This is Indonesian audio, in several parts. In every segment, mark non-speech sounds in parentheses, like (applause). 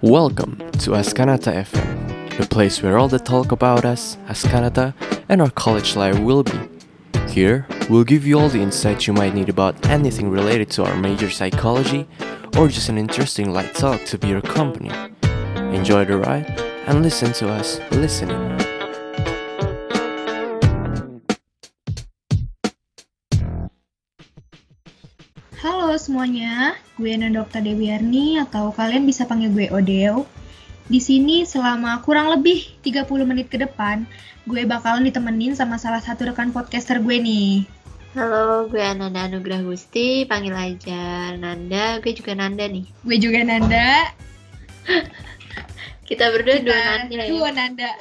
Welcome to Askanata FM, the place where all the talk about us, Askanata, and our college life will be. Here, we'll give you all the insights you might need about anything related to our major psychology or just an interesting light talk to be your company. Enjoy the ride and listen to us listening. Semuanya, gue Nanda Okta Dewi Arni atau kalian bisa panggil gue Odeo. Di sini selama kurang lebih 30 menit ke depan, gue bakalan ditemenin sama salah satu rekan podcaster gue nih. Halo, gue Ananda Anugrah Gusti, panggil aja Nanda, gue juga Nanda nih. Gue juga Nanda. (laughs) Kita berdua Kita dua Nanda ya. Dua Nanda. (laughs)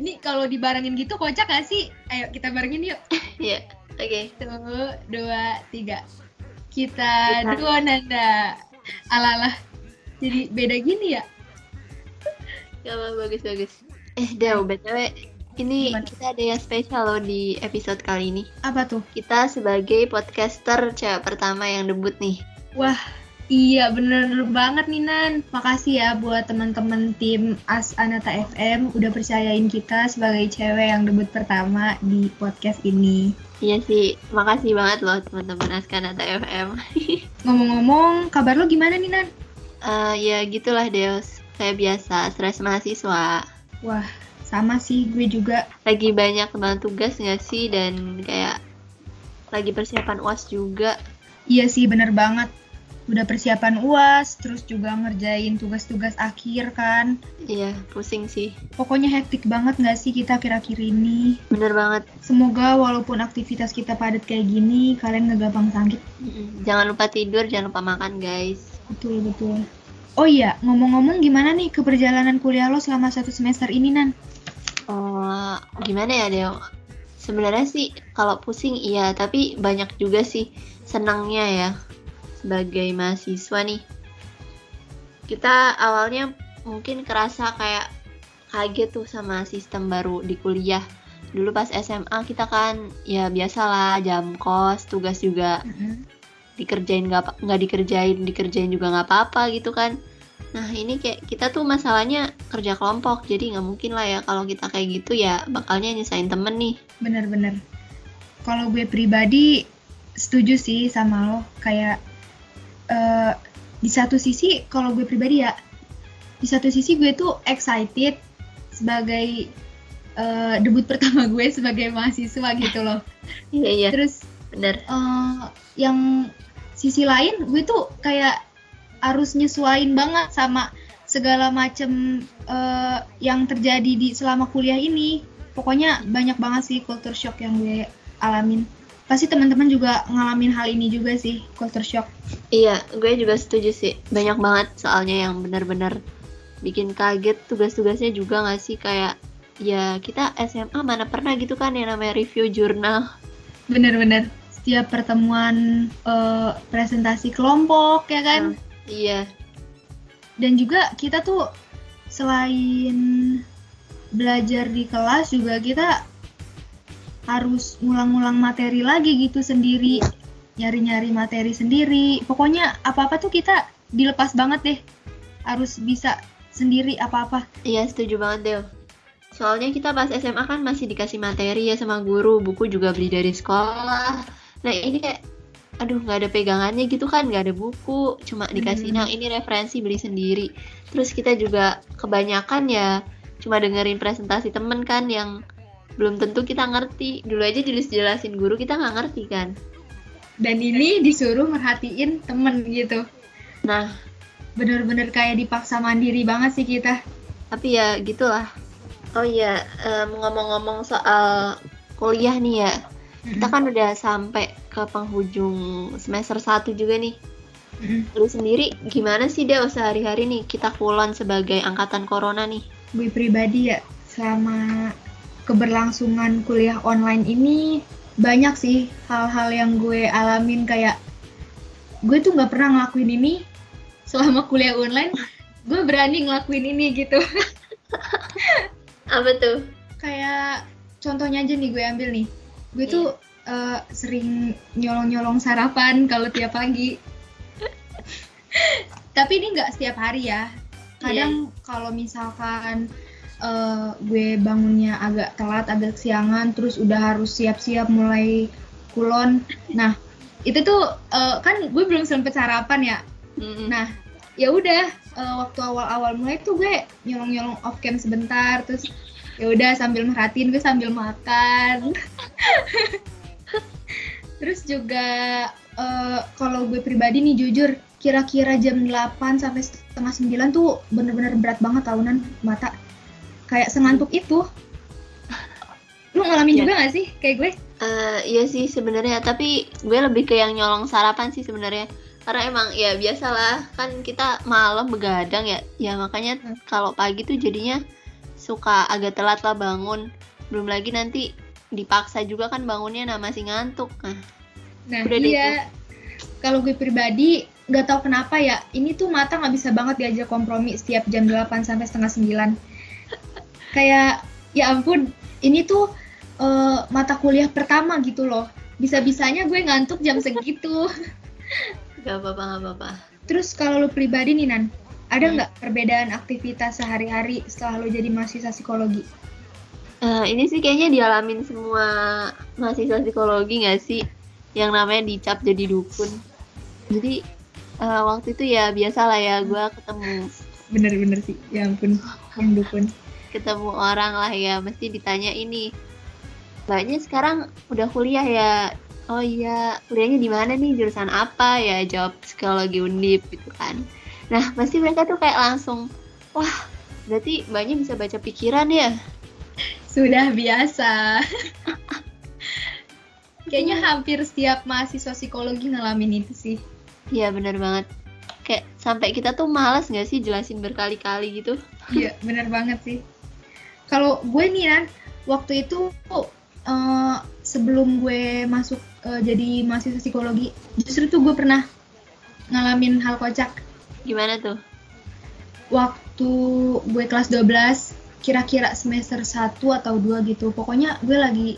Ini kalau dibarengin gitu kocak gak sih? Ayo kita barengin yuk. (laughs) Iya, oke. Satu, dua, tiga. Kita Kita. dua Nanda. Alalah. Jadi beda gini ya? Gak apa bagus-bagus. Eh, Dew, BTW, ini Gimana? kita ada yang spesial loh di episode kali ini. Apa tuh? Kita sebagai podcaster cewek pertama yang debut nih. Wah, iya bener banget nih Nan. Makasih ya buat teman-teman tim As Anata FM udah percayain kita sebagai cewek yang debut pertama di podcast ini. Iya sih, makasih banget loh teman-teman Askanata FM. (laughs) Ngomong-ngomong, kabar lo gimana nih Nan? Eh, ya gitulah Deus, kayak biasa, stres mahasiswa. Wah, sama sih gue juga. Lagi banyak banget tugas nggak sih? Dan kayak lagi persiapan UAS juga. Iya sih bener banget. Udah persiapan UAS, terus juga ngerjain tugas-tugas akhir kan. Iya, pusing sih. Pokoknya hektik banget gak sih kita akhir-akhir ini? Bener banget. Semoga walaupun aktivitas kita padat kayak gini, kalian gak gampang sakit. Jangan lupa tidur, jangan lupa makan guys. Betul, betul. Oh iya, ngomong-ngomong gimana nih keperjalanan kuliah lo selama satu semester ini, Nan? Oh, gimana ya Deo? Sebenarnya sih kalau pusing iya, tapi banyak juga sih senangnya ya sebagai mahasiswa nih. Kita awalnya mungkin kerasa kayak kaget tuh sama sistem baru di kuliah. Dulu pas SMA kita kan ya biasalah jam kos, tugas juga dikerjain nggak nggak dikerjain dikerjain juga nggak apa-apa gitu kan nah ini kayak kita tuh masalahnya kerja kelompok jadi nggak mungkin lah ya kalau kita kayak gitu ya bakalnya nyesain temen nih Bener-bener. Kalau gue pribadi setuju sih sama lo. Kayak eh, di satu sisi, kalau gue pribadi ya, di satu sisi gue tuh excited sebagai eh, debut (laughs) pertama gue sebagai mahasiswa gitu loh. (laughs) iya iya. Terus bener eh, yang sisi lain gue tuh kayak harus nyesuain banget sama segala macem eh, yang terjadi di selama kuliah ini. Pokoknya banyak banget sih culture shock yang gue alamin pasti teman-teman juga ngalamin hal ini juga sih culture shock. Iya gue juga setuju sih. Banyak banget soalnya yang bener-bener bikin kaget tugas-tugasnya juga nggak sih? Kayak ya kita SMA mana pernah gitu kan yang namanya review jurnal. Bener-bener setiap pertemuan eh, presentasi kelompok ya kan? Iya. Dan juga kita tuh selain belajar di kelas juga kita harus ngulang-ngulang materi lagi gitu sendiri nyari-nyari materi sendiri. Pokoknya apa-apa tuh kita dilepas banget deh. Harus bisa sendiri apa-apa. Iya setuju banget Del. Soalnya kita pas SMA kan masih dikasih materi ya sama guru Buku juga beli dari sekolah. Nah ini kayak Aduh nggak ada pegangannya gitu kan nggak ada buku Cuma dikasih Hmm. nah ini referensi beli sendiri. Terus kita juga kebanyakan ya Cuma dengerin presentasi temen kan yang belum tentu kita ngerti. Dulu aja jelas-jelasin guru kita nggak ngerti kan. Dan ini disuruh merhatiin temen gitu. Nah. Bener-bener kayak dipaksa mandiri banget sih kita. Tapi ya gitulah. Oh iya em, ngomong-ngomong soal kuliah nih ya. Kita kan udah sampai ke penghujung semester 1 juga nih. Mm-mm. Lu sendiri gimana sih Deo sehari-hari nih? Kita kulon sebagai angkatan corona nih? gue pribadi ya selama keberlangsungan kuliah online ini banyak sih hal-hal yang gue alamin kayak gue tuh nggak pernah ngelakuin ini selama kuliah online. Gue berani ngelakuin ini gitu. Apa tuh? kayak contohnya aja nih gue ambil nih. Gue tuh eh, sering nyolong-nyolong sarapan kalau tiap pagi. (laughs) Tapi ini nggak setiap hari ya. Kadang kalau misalkan eh, gue bangunnya agak telat agak siangan terus udah harus siap-siap mulai kulon. Nah itu tuh eh, kan gue belum sempet sarapan ya. Nah ya udah eh, waktu awal-awal mulai tuh gue nyolong-nyolong off cam sebentar terus ya udah sambil merhatiin gue sambil makan. (laughs) Terus juga eh, kalau gue pribadi nih jujur kira-kira jam 8 sampai setengah 9 tuh bener-bener berat banget tahunan mata kayak sengantuk itu lu ngalamin Iya. juga gak sih kayak gue Eh, iya sih sebenarnya, tapi gue lebih ke yang nyolong sarapan sih sebenarnya. Karena emang ya biasalah kan kita malam begadang ya, ya makanya Hmm. kalau pagi tuh jadinya suka agak telat lah bangun. Belum lagi nanti dipaksa juga kan bangunnya nah masih ngantuk. Nah, Nah Udah iya, kalau gue pribadi nggak tahu kenapa ya, ini tuh mata nggak bisa banget diajak kompromi setiap jam 8 sampai setengah 9. Kayak ya ampun, ini tuh eh, mata kuliah pertama gitu loh. Bisa-bisanya gue ngantuk jam segitu. (laughs) gak apa-apa gak apa-apa. Terus kalau lu pribadi nih Nan, ada Hmm. nggak perbedaan aktivitas sehari-hari setelah lu jadi mahasiswa psikologi? Eh, ini sih kayaknya dialamin semua mahasiswa psikologi nggak sih? Yang namanya dicap jadi dukun. Jadi eh, waktu itu ya biasa lah ya gue ketemu Bener-bener sih, ya ampun, yang dukun. ketemu orang lah ya mesti ditanya ini. Mbaknya sekarang udah kuliah ya? Oh iya kuliahnya di mana nih? Jurusan apa ya? Jawab psikologi undip gitu kan. Nah pasti mereka tuh kayak langsung wah berarti mbaknya bisa baca pikiran ya? Sudah biasa. (laughs) Kayaknya hampir setiap mahasiswa psikologi ngalamin itu sih. iya bener banget kayak sampai kita tuh malas nggak sih jelasin berkali-kali gitu Iya, bener banget sih. Kalau gue nih kan, waktu itu eh, sebelum gue masuk eh, jadi mahasiswa psikologi, justru tuh gue pernah ngalamin hal kocak. gimana tuh Waktu gue kelas 12, kira-kira semester 1 atau 2 gitu. Pokoknya gue lagi,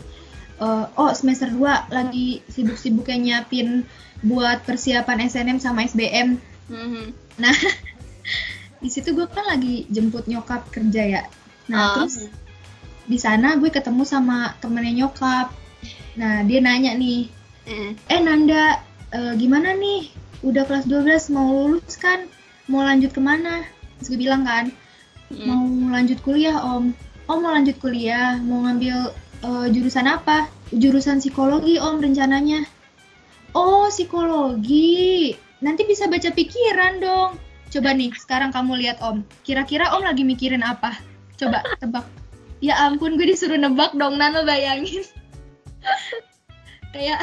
eh, oh semester 2 lagi sibuk-sibuknya nyiapin buat persiapan SNM sama SBM. Mhm. (laughs) Di situ gue kan lagi jemput nyokap kerja ya. Nah, Oh. terus di sana gue ketemu sama temennya nyokap. Nah, dia nanya nih, Eh, eh Nanda, eh, gimana nih? Udah kelas 12 mau lulus kan? Mau lanjut ke mana? Terus gue bilang kan, mm. mau lanjut kuliah om. Oh mau lanjut kuliah, mau ngambil eh, jurusan apa? Jurusan psikologi om rencananya. Oh psikologi, nanti bisa baca pikiran dong. Coba nih, sekarang kamu lihat om. Kira-kira om lagi mikirin apa? Coba tebak. Ya ampun, gue disuruh nebak dong, Nano bayangin. (laughs) Kayak,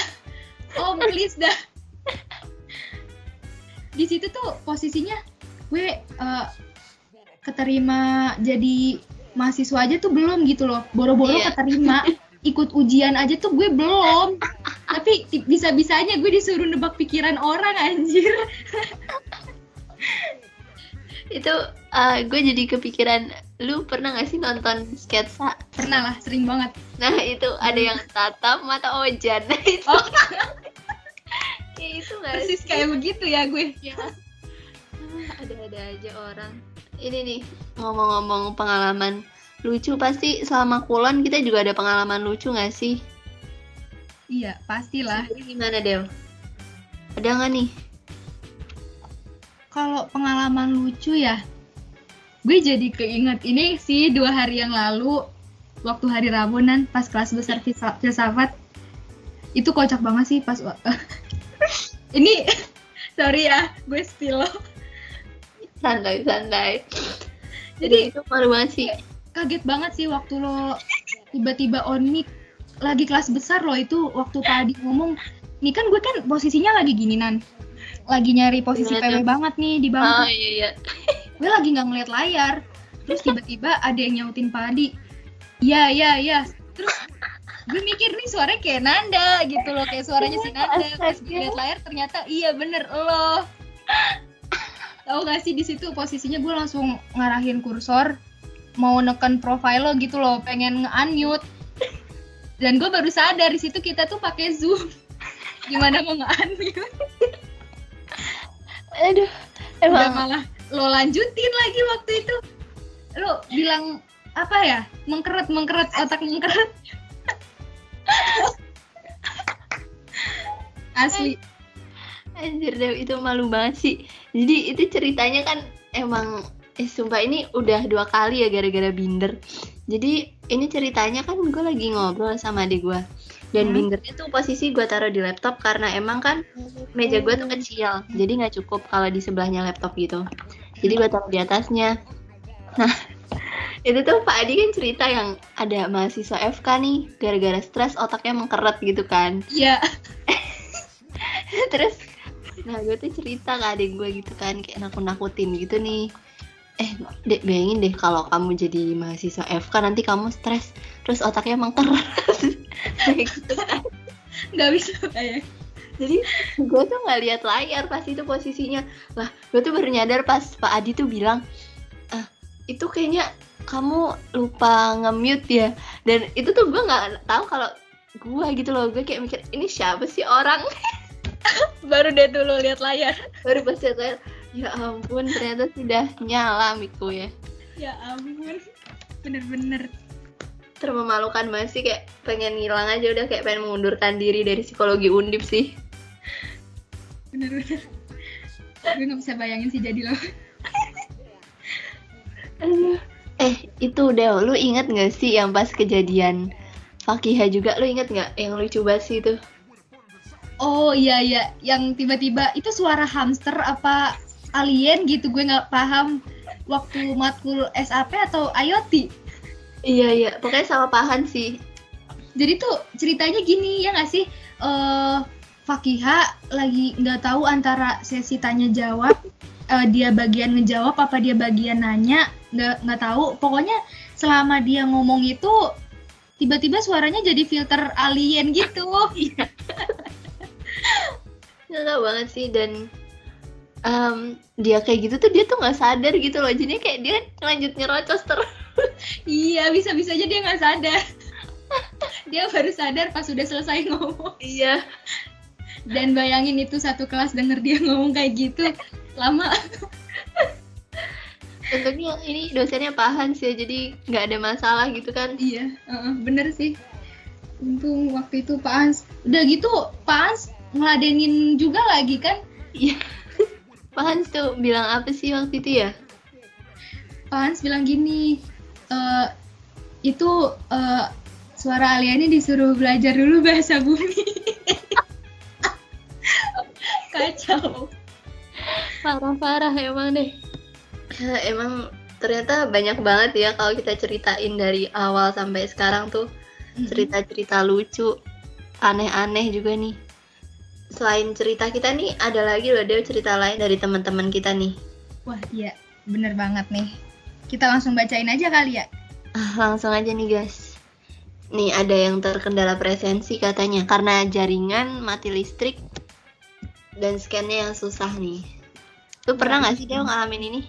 om please dah. Di situ tuh posisinya gue eh, keterima jadi mahasiswa aja tuh belum gitu loh. Boro-boro Iya. keterima, (laughs) ikut ujian aja tuh gue belum. Tapi bisa-bisanya gue disuruh nebak pikiran orang anjir. (laughs) itu eh, gue jadi kepikiran lu pernah gak sih nonton sketsa Pernah lah, sering banget. Nah itu ada yang tatap mata ojan. (laughs) Itu. Oh. (laughs) ya itu nggak Persis sih? kayak begitu ya gue. Ya. Ah, Ada-ada aja orang. Ini nih ngomong-ngomong pengalaman lucu pasti selama kulon kita juga ada pengalaman lucu nggak sih? Iya, pastilah. Jadi gimana Del? Ada nggak nih? Kalau pengalaman lucu ya, gue jadi keinget ini sih dua hari yang lalu waktu hari Rabunan pas kelas besar filsa- filsafat itu kocak banget sih pas (laughs) ini (laughs) sorry ya gue spill Santai santai. jadi itu malu banget sih. Kaget banget sih waktu lo tiba-tiba on mic lagi kelas besar lo itu waktu Pak Adi ngomong ini kan gue kan posisinya lagi gini nan. Lagi nyari posisi PW banget nih di bangku. Oh iya iya. (laughs) gue lagi nggak ngeliat layar. Terus tiba-tiba ada yang nyautin Pak Adi. Iya iya iya. Terus gue mikir nih suaranya kayak Nanda gitu loh kayak suaranya si Nanda. Pas gue liat layar ternyata iya bener lo. Tahu gak sih di situ posisinya gue langsung ngarahin kursor mau neken profile lo gitu loh pengen nge-unmute. Dan gue baru sadar di situ kita tuh pakai zoom. (laughs) Gimana mau nge-unmute? Aduh, udah Emang. malah lo lanjutin lagi waktu itu. Lo bilang apa ya? Mengkeret mengkeret otak mengkeret. (laughs) Asli. Anjir deh itu malu banget sih. Jadi itu ceritanya kan emang eh sumpah ini udah dua kali ya gara-gara binder. Jadi ini ceritanya kan gue lagi ngobrol sama adik gue. Dan Hmm. bindernya tuh posisi gue taruh di laptop karena emang kan meja gue tuh kecil. Jadi nggak cukup kalau di sebelahnya laptop gitu. Jadi gue taruh di atasnya. Nah (laughs) itu tuh Pak Adi kan cerita yang ada mahasiswa FK nih gara-gara stres otaknya mengkeret gitu kan. iya (laughs) terus nah gue tuh cerita ke adik gue gitu kan kayak nakut-nakutin gitu nih eh dek bayangin deh kalau kamu jadi mahasiswa FK nanti kamu stres terus otaknya mengkeras (laughs) gitu. Nggak bisa kayak. Jadi gue tuh nggak lihat layar pas itu posisinya. Lah gue tuh baru nyadar pas Pak Adi tuh bilang ah itu kayaknya kamu lupa nge-mute ya. Dan itu tuh gue nggak tahu kalau gue gitu loh gue kayak mikir ini siapa sih orang? (laughs) Baru deh dulu lihat layar. Baru pas lihat layar ya ampun ternyata sudah nyala miku ya. Ya ampun. Bener-bener. Termemalukan banget sih kayak pengen ngilang aja udah kayak pengen mengundurkan diri dari psikologi undip sih. Bener-bener. Gue nggak bisa bayangin sih jadi lo. Eh itu Deo lu inget gak sih yang pas kejadian Fakihah juga? Lu inget nggak yang lucu banget sih itu? Oh iya iya. Yang tiba-tiba itu suara hamster apa alien gitu gue nggak paham waktu matkul SAP atau IoT. Iya iya. Pokoknya sama pahan sih. Jadi tuh ceritanya gini ya nggak sih? Eh Fakiha lagi nggak tahu antara sesi tanya jawab eh, dia bagian ngejawab apa dia bagian nanya nggak nggak tahu. Pokoknya selama dia ngomong itu tiba-tiba suaranya jadi filter alien gitu. (laughs) Nggak tahu banget sih dan em, dia kayak gitu tuh dia tuh nggak sadar gitu loh jadi kayak dia lanjut nyerocos terus (laughs) iya bisa-bisa aja dia nggak sadar (laughs) dia baru sadar pas sudah selesai ngomong iya dan bayangin itu satu kelas denger dia ngomong kayak gitu lama tentunya ini dosennya pahan sih jadi nggak ada masalah gitu kan Iya, heeh, bener sih. Untung waktu itu Pak Ans. Udah gitu Pak Ans ngeladenin juga lagi kan. Iya. Pak Hans tuh bilang apa sih waktu itu ya? Pak Ans bilang gini, eh itu eh, suara aliennya disuruh belajar dulu bahasa bumi. (laughs) Kacau. Parah-parah emang deh. emang ternyata banyak banget ya kalau kita ceritain dari awal sampai sekarang tuh cerita-cerita lucu, aneh-aneh juga nih. Selain cerita kita nih, ada lagi loh Dew cerita lain dari teman-teman kita nih. Wah iya, bener banget nih. Kita langsung bacain aja kali ya. Ah, langsung aja nih guys. Nih ada yang terkendala presensi katanya karena jaringan mati listrik dan scannya yang susah nih. Lu pernah nggak sih Dew ngalamin ini?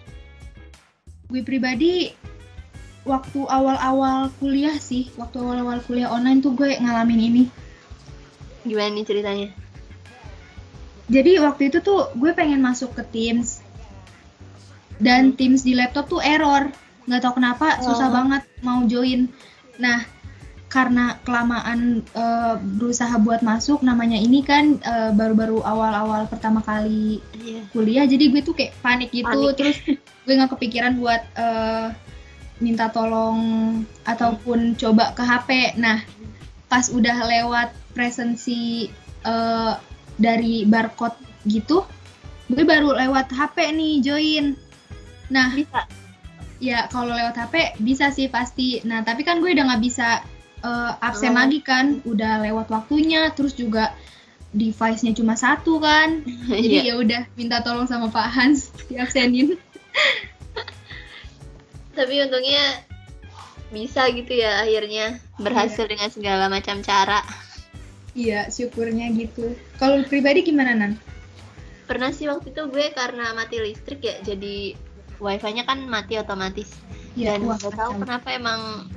Gue pribadi waktu awal-awal kuliah sih, waktu awal-awal kuliah online tuh gue ngalamin ini. Gimana nih ceritanya? Jadi waktu itu tuh gue pengen masuk ke Teams dan Teams di laptop tuh error, nggak tahu kenapa susah Oh. banget mau join. Nah karena kelamaan eh, berusaha buat masuk, namanya ini kan eh, baru-baru awal-awal pertama kali Iya. kuliah, jadi gue tuh kayak panik gitu, Panik. terus (laughs) gue nggak kepikiran buat eh, minta tolong ataupun coba ke HP. Nah pas udah lewat presensi eh, dari barcode gitu, gue baru lewat HP nih join. Nah, Bisa. ya kalau lewat HP bisa sih pasti. Nah, tapi kan gue udah nggak bisa eh, absen Oh. lagi kan, udah lewat waktunya, terus juga device-nya cuma satu kan. (laughs) Jadi Iya. ya udah minta tolong sama Pak Hans (laughs) diabsenin. Tapi untungnya bisa gitu ya akhirnya berhasil dengan segala macam cara. Iya, syukurnya gitu. Kalau pribadi gimana Nan? Pernah sih waktu itu gue karena mati listrik ya, jadi wifi-nya kan mati otomatis. Iya, Dan gak tahu kenapa emang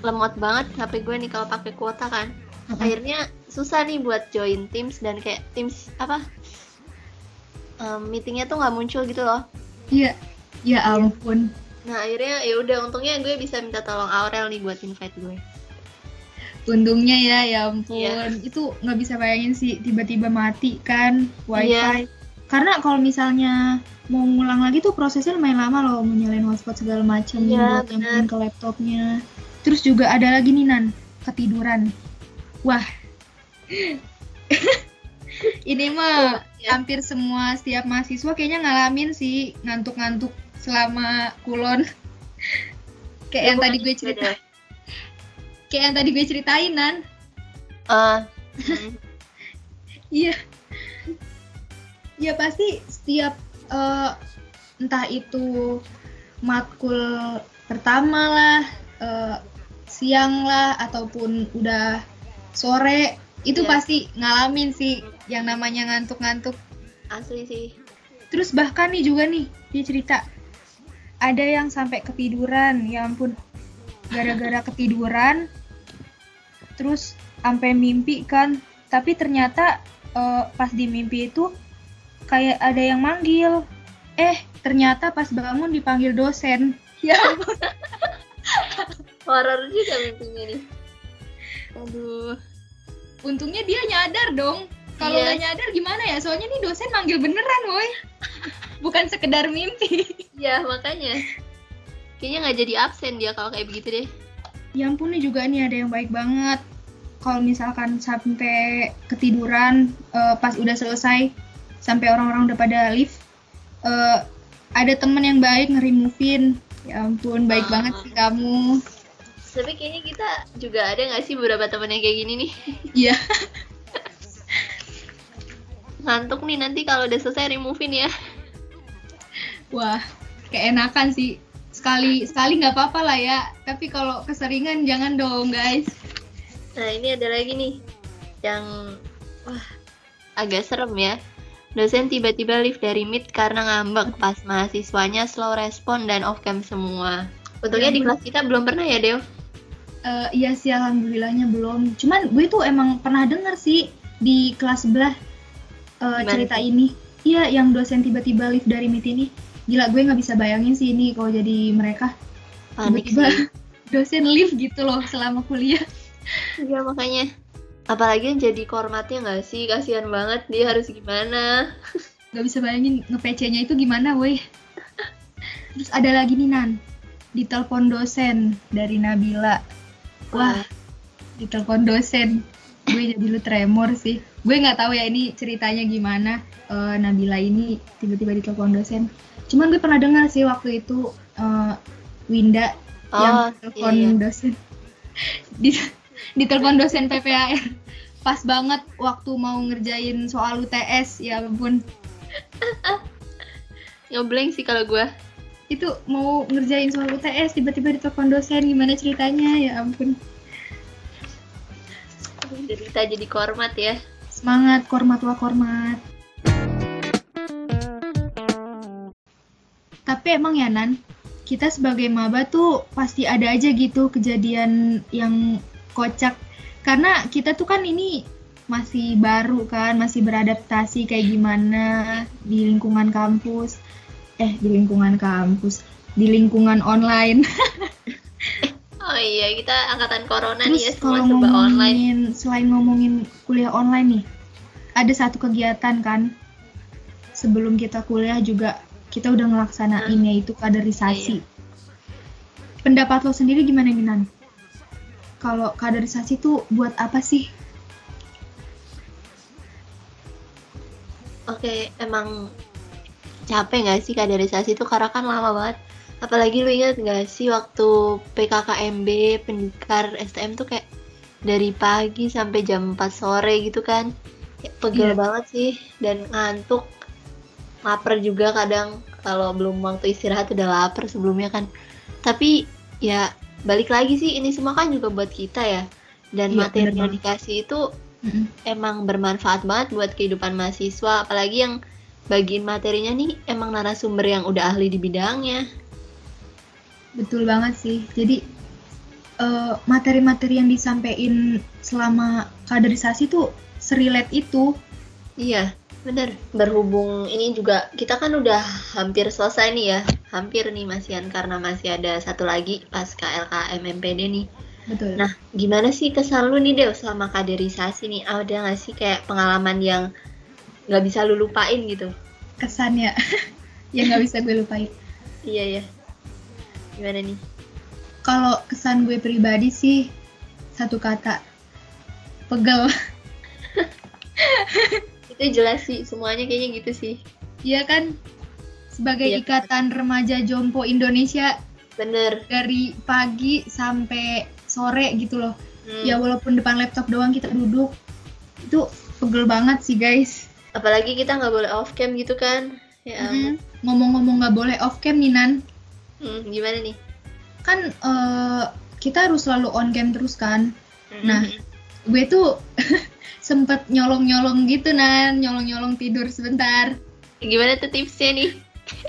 lemot banget HP gue nih kalau pakai kuota kan. Mm-mm. Akhirnya susah nih buat join Teams dan kayak Teams apa? em, meetingnya tuh nggak muncul gitu loh Iya. Ya ampun. nah akhirnya ya udah untungnya gue bisa minta tolong Aurel nih buat invite gue Untungnya ya, ya ampun. Iya. Itu nggak bisa bayangin sih tiba-tiba mati kan wifi. Iya. Karena kalau misalnya mau ngulang lagi tuh prosesnya lumayan lama loh, mau nyalain hotspot segala macam Iya, buat nyambungin ke laptopnya. Terus juga ada lagi nih Nan, ketiduran. Wah. (laughs) Ini mah Ya. hampir semua setiap mahasiswa kayaknya ngalamin sih ngantuk-ngantuk selama kulon. (laughs) Kayak yang tadi gue cerita, Beda. Kayak yang tadi gue ceritain Nan. Mm, (laughs) Iya. Ya pasti setiap eh, entah itu matkul pertama lah, eh, siang lah ataupun udah sore itu Iya. pasti ngalamin sih yang namanya ngantuk-ngantuk. asli sih Terus bahkan nih juga nih dia cerita ada yang sampai ketiduran, ya ampun. Gara-gara ketiduran terus sampai mimpi kan, tapi ternyata eh, pas di mimpi itu kayak ada yang manggil. Eh, ternyata pas bangun dipanggil dosen. (laughs) Ya ampun. horor juga mimpinya nih aduh untungnya dia nyadar dong. Kalau Iya. nggak nyadar gimana ya? Soalnya nih dosen manggil beneran, woi. (laughs) Bukan sekedar mimpi. ya makanya kayaknya nggak jadi absen dia kalau kayak begitu deh Ya ampun nih juga nih ada yang baik banget. Kalau misalkan sampai ketiduran eh, pas udah selesai sampai orang-orang udah pada lift eh, ada temen yang baik ngerimovin. Ya ampun baik Ah. banget sih kamu. tapi kayaknya kita juga ada nggak sih beberapa temen yang kayak gini nih (laughs) Iya. (laughs) ngantuk nih nanti kalau udah selesai removein ya Wah, keenakan sih. Sekali sekali nggak apa-apa lah ya. Tapi kalau keseringan jangan dong guys. Nah ini ada lagi nih yang wah agak serem ya dosen tiba-tiba lift dari Meet karena ngambek pas mahasiswanya slow respon dan off cam semua untungnya Ya di ampun. kelas kita belum pernah ya Deo Eh, iya sih alhamdulillahnya belum. Cuman gue tuh emang pernah denger sih di kelas sebelah eh, Gimana cerita ini. Iya, yang dosen tiba-tiba lift dari meet ini. Gila gue nggak bisa bayangin sih ini kalau jadi mereka. panik Tiba-tiba sih (laughs) dosen lift gitu loh selama kuliah. Iya makanya apalagi yang jadi kormatnya nggak sih kasihan banget dia harus gimana Gak bisa bayangin nge-PC-nya itu gimana woi. Terus ada lagi nih Nan. Ditelepon dosen dari Nabila. Wah, ditelepon dosen. Gue jadi lu tremor sih. Gue nggak tahu ya ini ceritanya gimana. eh, Nabila ini tiba-tiba ditelepon dosen. Cuman gue pernah dengar sih waktu itu eh, Winda yang oh telepon iya, iya. dosen. (laughs) Di ditelepon dosen PPAR. Pas banget waktu mau ngerjain soal UTS, ya ampun. (laughs) ngeblank sih kalau gue itu mau ngerjain soal UTS tiba-tiba ditelepon dosen gimana ceritanya? Ya ampun. Cerita jadi kormat ya. Semangat kormat wa kormat. Tapi emang ya Nan kita sebagai maba tuh pasti ada aja gitu kejadian yang kocak. Karena kita tuh kan ini masih baru kan masih beradaptasi kayak gimana di lingkungan kampus. Eh di lingkungan kampus. Di lingkungan online. (laughs) Oh iya kita angkatan corona nih ya Terus semua kalau serba online. ngomongin selain ngomongin kuliah online nih, ada satu kegiatan kan? Sebelum kita kuliah juga kita udah ngelaksanain Hmm. yaitu kaderisasi. Pendapat lo sendiri gimana Minan? Kalau kaderisasi tuh buat apa sih? Oke, emang capek nggak sih kaderisasi itu karena kan lama banget. Apalagi lu ingat nggak sih waktu PKKMB pendikar STM tuh kayak dari pagi sampai jam 4 sore gitu kan. Kayak pegel Iya. banget sih dan ngantuk. Lapar juga kadang kalau belum waktu istirahat udah lapar sebelumnya kan. Tapi ya balik lagi sih ini semua kan juga buat kita ya. Dan Iya, materi yang dikasih itu Mm-mm. emang bermanfaat banget buat kehidupan mahasiswa apalagi yang bagiin materinya nih emang narasumber yang udah ahli di bidangnya Betul banget sih. Jadi eh, materi-materi yang disampaikan selama kaderisasi tuh serilet itu. iya Bener, berhubung ini juga kita kan udah hampir selesai nih ya, hampir nih Masian karena masih ada satu lagi pasca LKM MPD nih. Betul. Nah, gimana sih kesan lu nih Dew selama kaderisasi nih? Ada nggak sih kayak pengalaman yang nggak bisa lu lupain gitu? kesannya (laughs) yang nggak bisa gue lupain. Iya ya. Gimana nih? Kalau kesan gue pribadi sih satu kata pegel. (laughs) Itu jelas sih, semuanya kayaknya gitu sih. Iya kan? Sebagai Iya. ikatan remaja jompo Indonesia Bener. dari pagi sampai sore gitu loh. Hmm. Ya walaupun depan laptop doang kita duduk itu pegel banget sih guys. Apalagi kita nggak boleh off cam gitu kan? Ya, ampun. Mm, Ngomong-ngomong nggak boleh off cam nih Nan. Hmm, gimana nih? Kan eh, kita harus selalu on cam terus kan. Hmm. Nah. Gue tuh (laughs) sempet nyolong-nyolong gitu Nan, nyolong-nyolong tidur sebentar. gimana tuh tipsnya nih?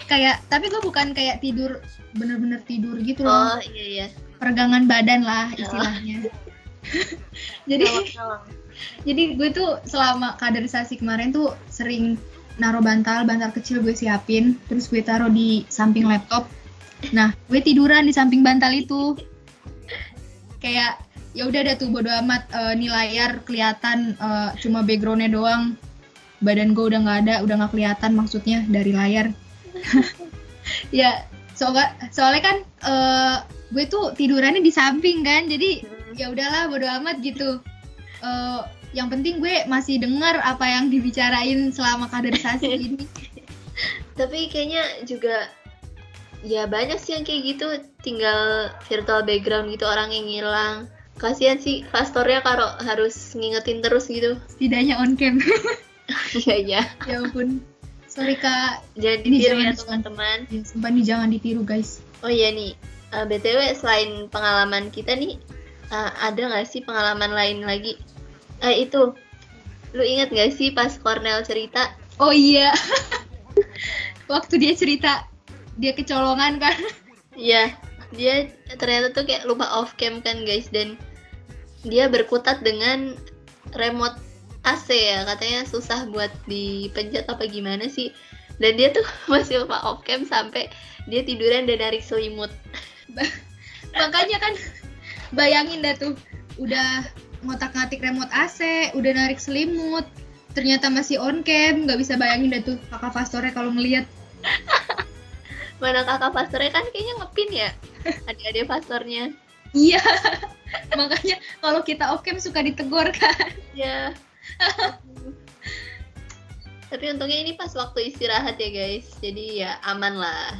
Kayak tapi gue bukan kayak tidur bener-bener tidur gitu loh. Oh iya iya. Peregangan badan lah istilahnya. (laughs) Jadi jadi gue tuh selama kaderisasi kemarin tuh sering naruh bantal bantal kecil gue siapin terus gue taruh di samping laptop nah gue tiduran di samping bantal itu kayak ya udah ada tuh bodo amat eh, nih layar kelihatan eh, cuma backgroundnya doang. Badan gue udah nggak ada udah nggak kelihatan maksudnya dari layar. (laughs) Ya soalnya soalnya kan eh, gue tuh tidurannya di samping kan jadi Hmm. ya udahlah bodo amat gitu. Eh, yang penting gue masih dengar apa yang dibicarain selama kaderisasi (laughs) ini. Tapi kayaknya juga ya banyak sih yang kayak gitu. Tinggal virtual background gitu orang yang ngilang. Kasihan sih pastornya kalau harus ngingetin terus gitu. setidaknya on cam (laughs) Iya iya. ya ampun sorry kak Jangan Ini jangan ya teman-teman. ya, sumpah nih jangan ditiru guys Oh iya nih, eh, btw selain pengalaman kita nih, eh, ada nggak sih pengalaman lain lagi? Eh itu, lu inget nggak sih pas Cornell cerita? oh iya (laughs) waktu dia cerita dia kecolongan kan Iya, dia ternyata tuh kayak lupa off cam kan guys dan dia berkutat dengan remote AC ya katanya susah buat dipencet apa gimana sih. Dan dia tuh (laughs) masih lupa off cam sampai dia tiduran dan narik selimut. (laughs) Makanya kan bayangin dah tuh udah ngotak ngatik remote AC udah narik selimut ternyata masih on cam nggak bisa bayangin dah tuh kakak pastornya kalau ngelihat (laughs) mana kakak pastornya kan kayaknya ngepin ya adik-adik pastornya iya. (laughs) Makanya kalau kita off cam suka ditegur kan? Ya tapi untungnya ini pas waktu istirahat ya guys. Jadi ya aman lah.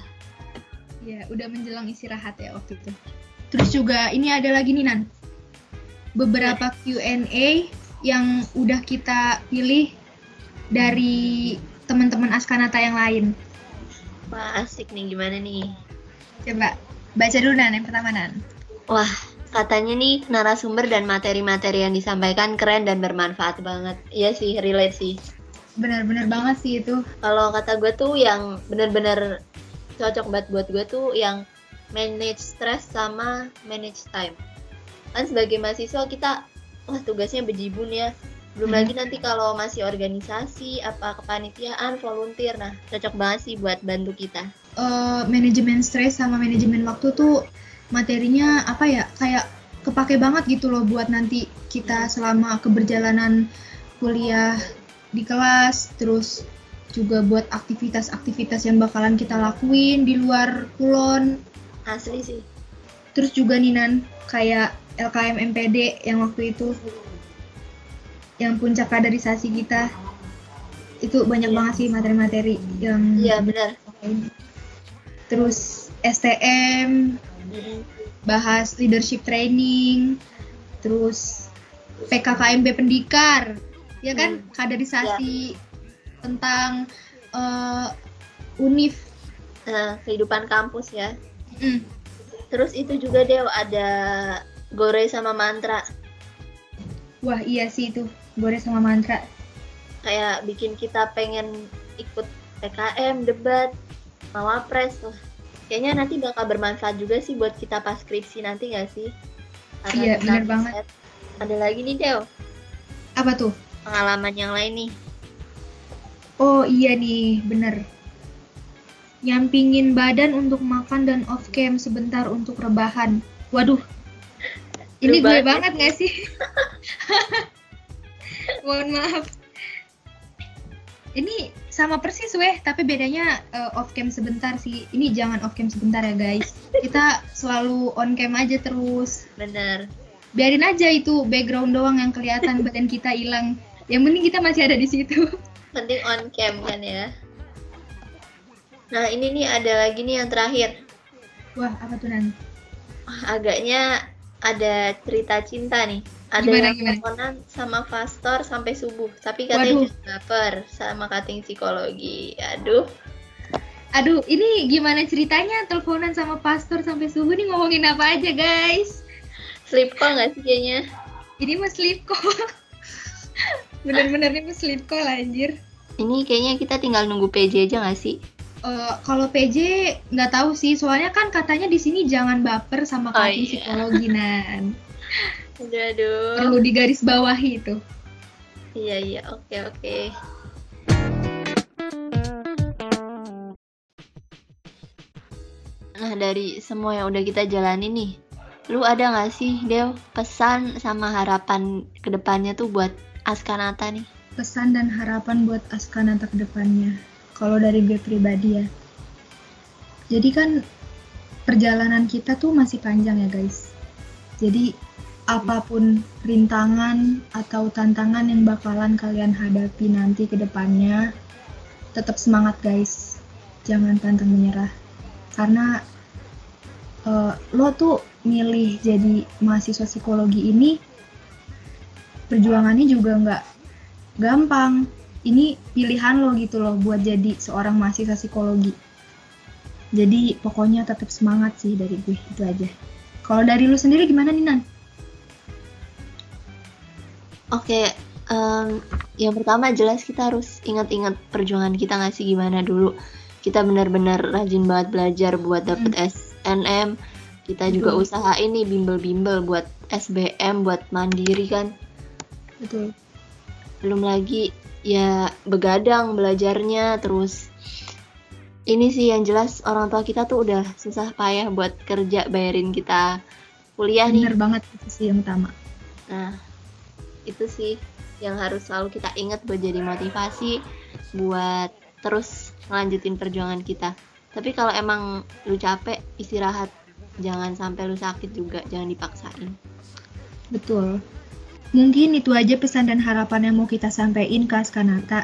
Ya udah menjelang istirahat ya waktu itu. Terus juga ini ada lagi nih Nan. Beberapa Q&A yang udah kita pilih dari teman-teman Askanata yang lain. Wah asik nih. Gimana nih? Coba baca dulu Nan yang pertama Nan Wah, katanya nih narasumber dan materi-materi yang disampaikan keren dan bermanfaat banget. Iya sih, relate sih. benar-benar banget sih itu Kalau kata gue tuh yang bener-bener cocok banget buat gue tuh yang manage stress sama manage time. Kan sebagai mahasiswa kita, wah tugasnya bejibun ya. Belum Hmm. lagi nanti kalau masih organisasi, apa kepanitiaan, volunteer. Nah, cocok banget sih buat bantu kita. eh, manajemen stres sama manajemen waktu tuh materinya apa ya kayak kepake banget gitu loh buat nanti kita selama keberjalanan kuliah di kelas terus juga buat aktivitas-aktivitas yang bakalan kita lakuin di luar kulon Asli sih. terus juga Ninan kayak LKM MPD yang waktu itu yang puncak kaderisasi kita itu banyak Iya. banget sih materi-materi yang Iya, benar. terus STM. Bahas leadership training terus PKKMB Pendikar ya kan Hmm. kaderisasi tentang eh, univ Nah, kehidupan kampus ya. Mm, Terus itu juga deh ada gore sama mantra wah iya sih itu gore sama mantra kayak bikin kita pengen ikut PKM debat mawapres tuh. Kayaknya nanti bakal bermanfaat juga sih buat kita pas skripsi nanti nggak sih? Karena Iya, riset. banget. Ada lagi nih Del, apa tuh pengalaman yang lain nih. Oh iya nih, bener. Nyampingin badan untuk makan dan off cam sebentar untuk rebahan. Waduh, ini gue banget gak sih? (laughs) Mohon maaf. Ini sama persis weh, tapi bedanya eh, off cam sebentar sih. Ini jangan off cam sebentar ya guys. Kita selalu on cam aja terus. Bener. Biarin aja itu background doang yang kelihatan (laughs) badan kita hilang. Yang penting kita masih ada di situ. Penting on cam kan ya. Nah ini nih ada lagi nih yang terakhir. Wah, apa tuh Nan? Wah, agaknya ada cerita cinta nih. Ada Gimana, yang gimana? teleponan sama pastor sampai subuh, tapi katanya Waduh. jangan baper sama kating psikologi. Aduh, Aduh, ini gimana ceritanya teleponan sama pastor sampai subuh nih ngomongin apa aja guys? sleep call nggak sih kayaknya? Ini mah sleep call. (laughs) Bener-bener ini mah sleep call anjir. Ini kayaknya kita tinggal nunggu PJ aja nggak sih? Eh, kalau PJ nggak tahu sih, soalnya kan katanya di sini jangan baper sama Oh, kating iya. psikologi nan. (laughs) Aduh, aduh. Perlu digaris bawahi itu. Iya iya, oke oke. Nah dari semua yang udah kita jalani nih, lu ada nggak sih Dew pesan sama harapan ke depannya tuh buat Askanata nih? Pesan dan harapan buat Askanata ke depannya. Kalau dari gue pribadi ya. Jadi kan perjalanan kita tuh masih panjang ya guys. Jadi apa pun rintangan atau tantangan yang bakalan kalian hadapi nanti ke depannya, tetap semangat guys. Jangan pantang menyerah. Karena eh, lo tuh milih jadi mahasiswa psikologi ini perjuangannya juga nggak gampang. Ini pilihan lo gitu loh buat jadi seorang mahasiswa psikologi. Jadi pokoknya tetap semangat sih dari gue itu aja. Kalau dari lu sendiri gimana nih Nan? Oke, em, yang pertama jelas kita harus ingat-ingat perjuangan kita nggak sih gimana dulu. Kita benar-benar rajin banget belajar buat dapet SNM. Kita juga Betul. usahain nih bimbel-bimbel buat SBM, buat mandiri kan. Betul. belum lagi ya begadang belajarnya terus ini sih yang jelas orang tua kita tuh udah susah payah buat kerja bayarin kita kuliah Bener nih banget itu sih yang utama. nah itu sih yang harus selalu kita ingat buat jadi motivasi buat terus ngelanjutin perjuangan kita tapi kalau emang lu capek istirahat jangan sampai lu sakit juga jangan dipaksain Betul. Mungkin itu aja pesan dan harapan yang mau kita sampaikan ke Askanata.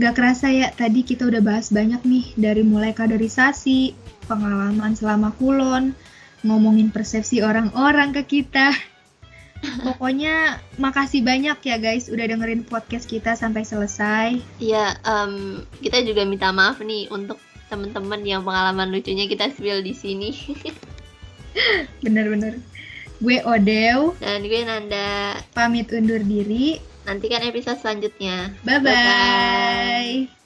Gak kerasa ya, tadi kita udah bahas banyak nih, dari mulai kaderisasi, pengalaman selama kulon, ngomongin persepsi orang-orang ke kita. Pokoknya makasih banyak ya guys udah dengerin podcast kita sampai selesai. Iya, em, kita juga minta maaf nih untuk teman-teman yang pengalaman lucunya kita spill di sini. (laughs) Bener-bener. Gue Odew, Dan gue Nanda. pamit undur diri. Nantikan episode selanjutnya. Bye-bye. Bye-bye.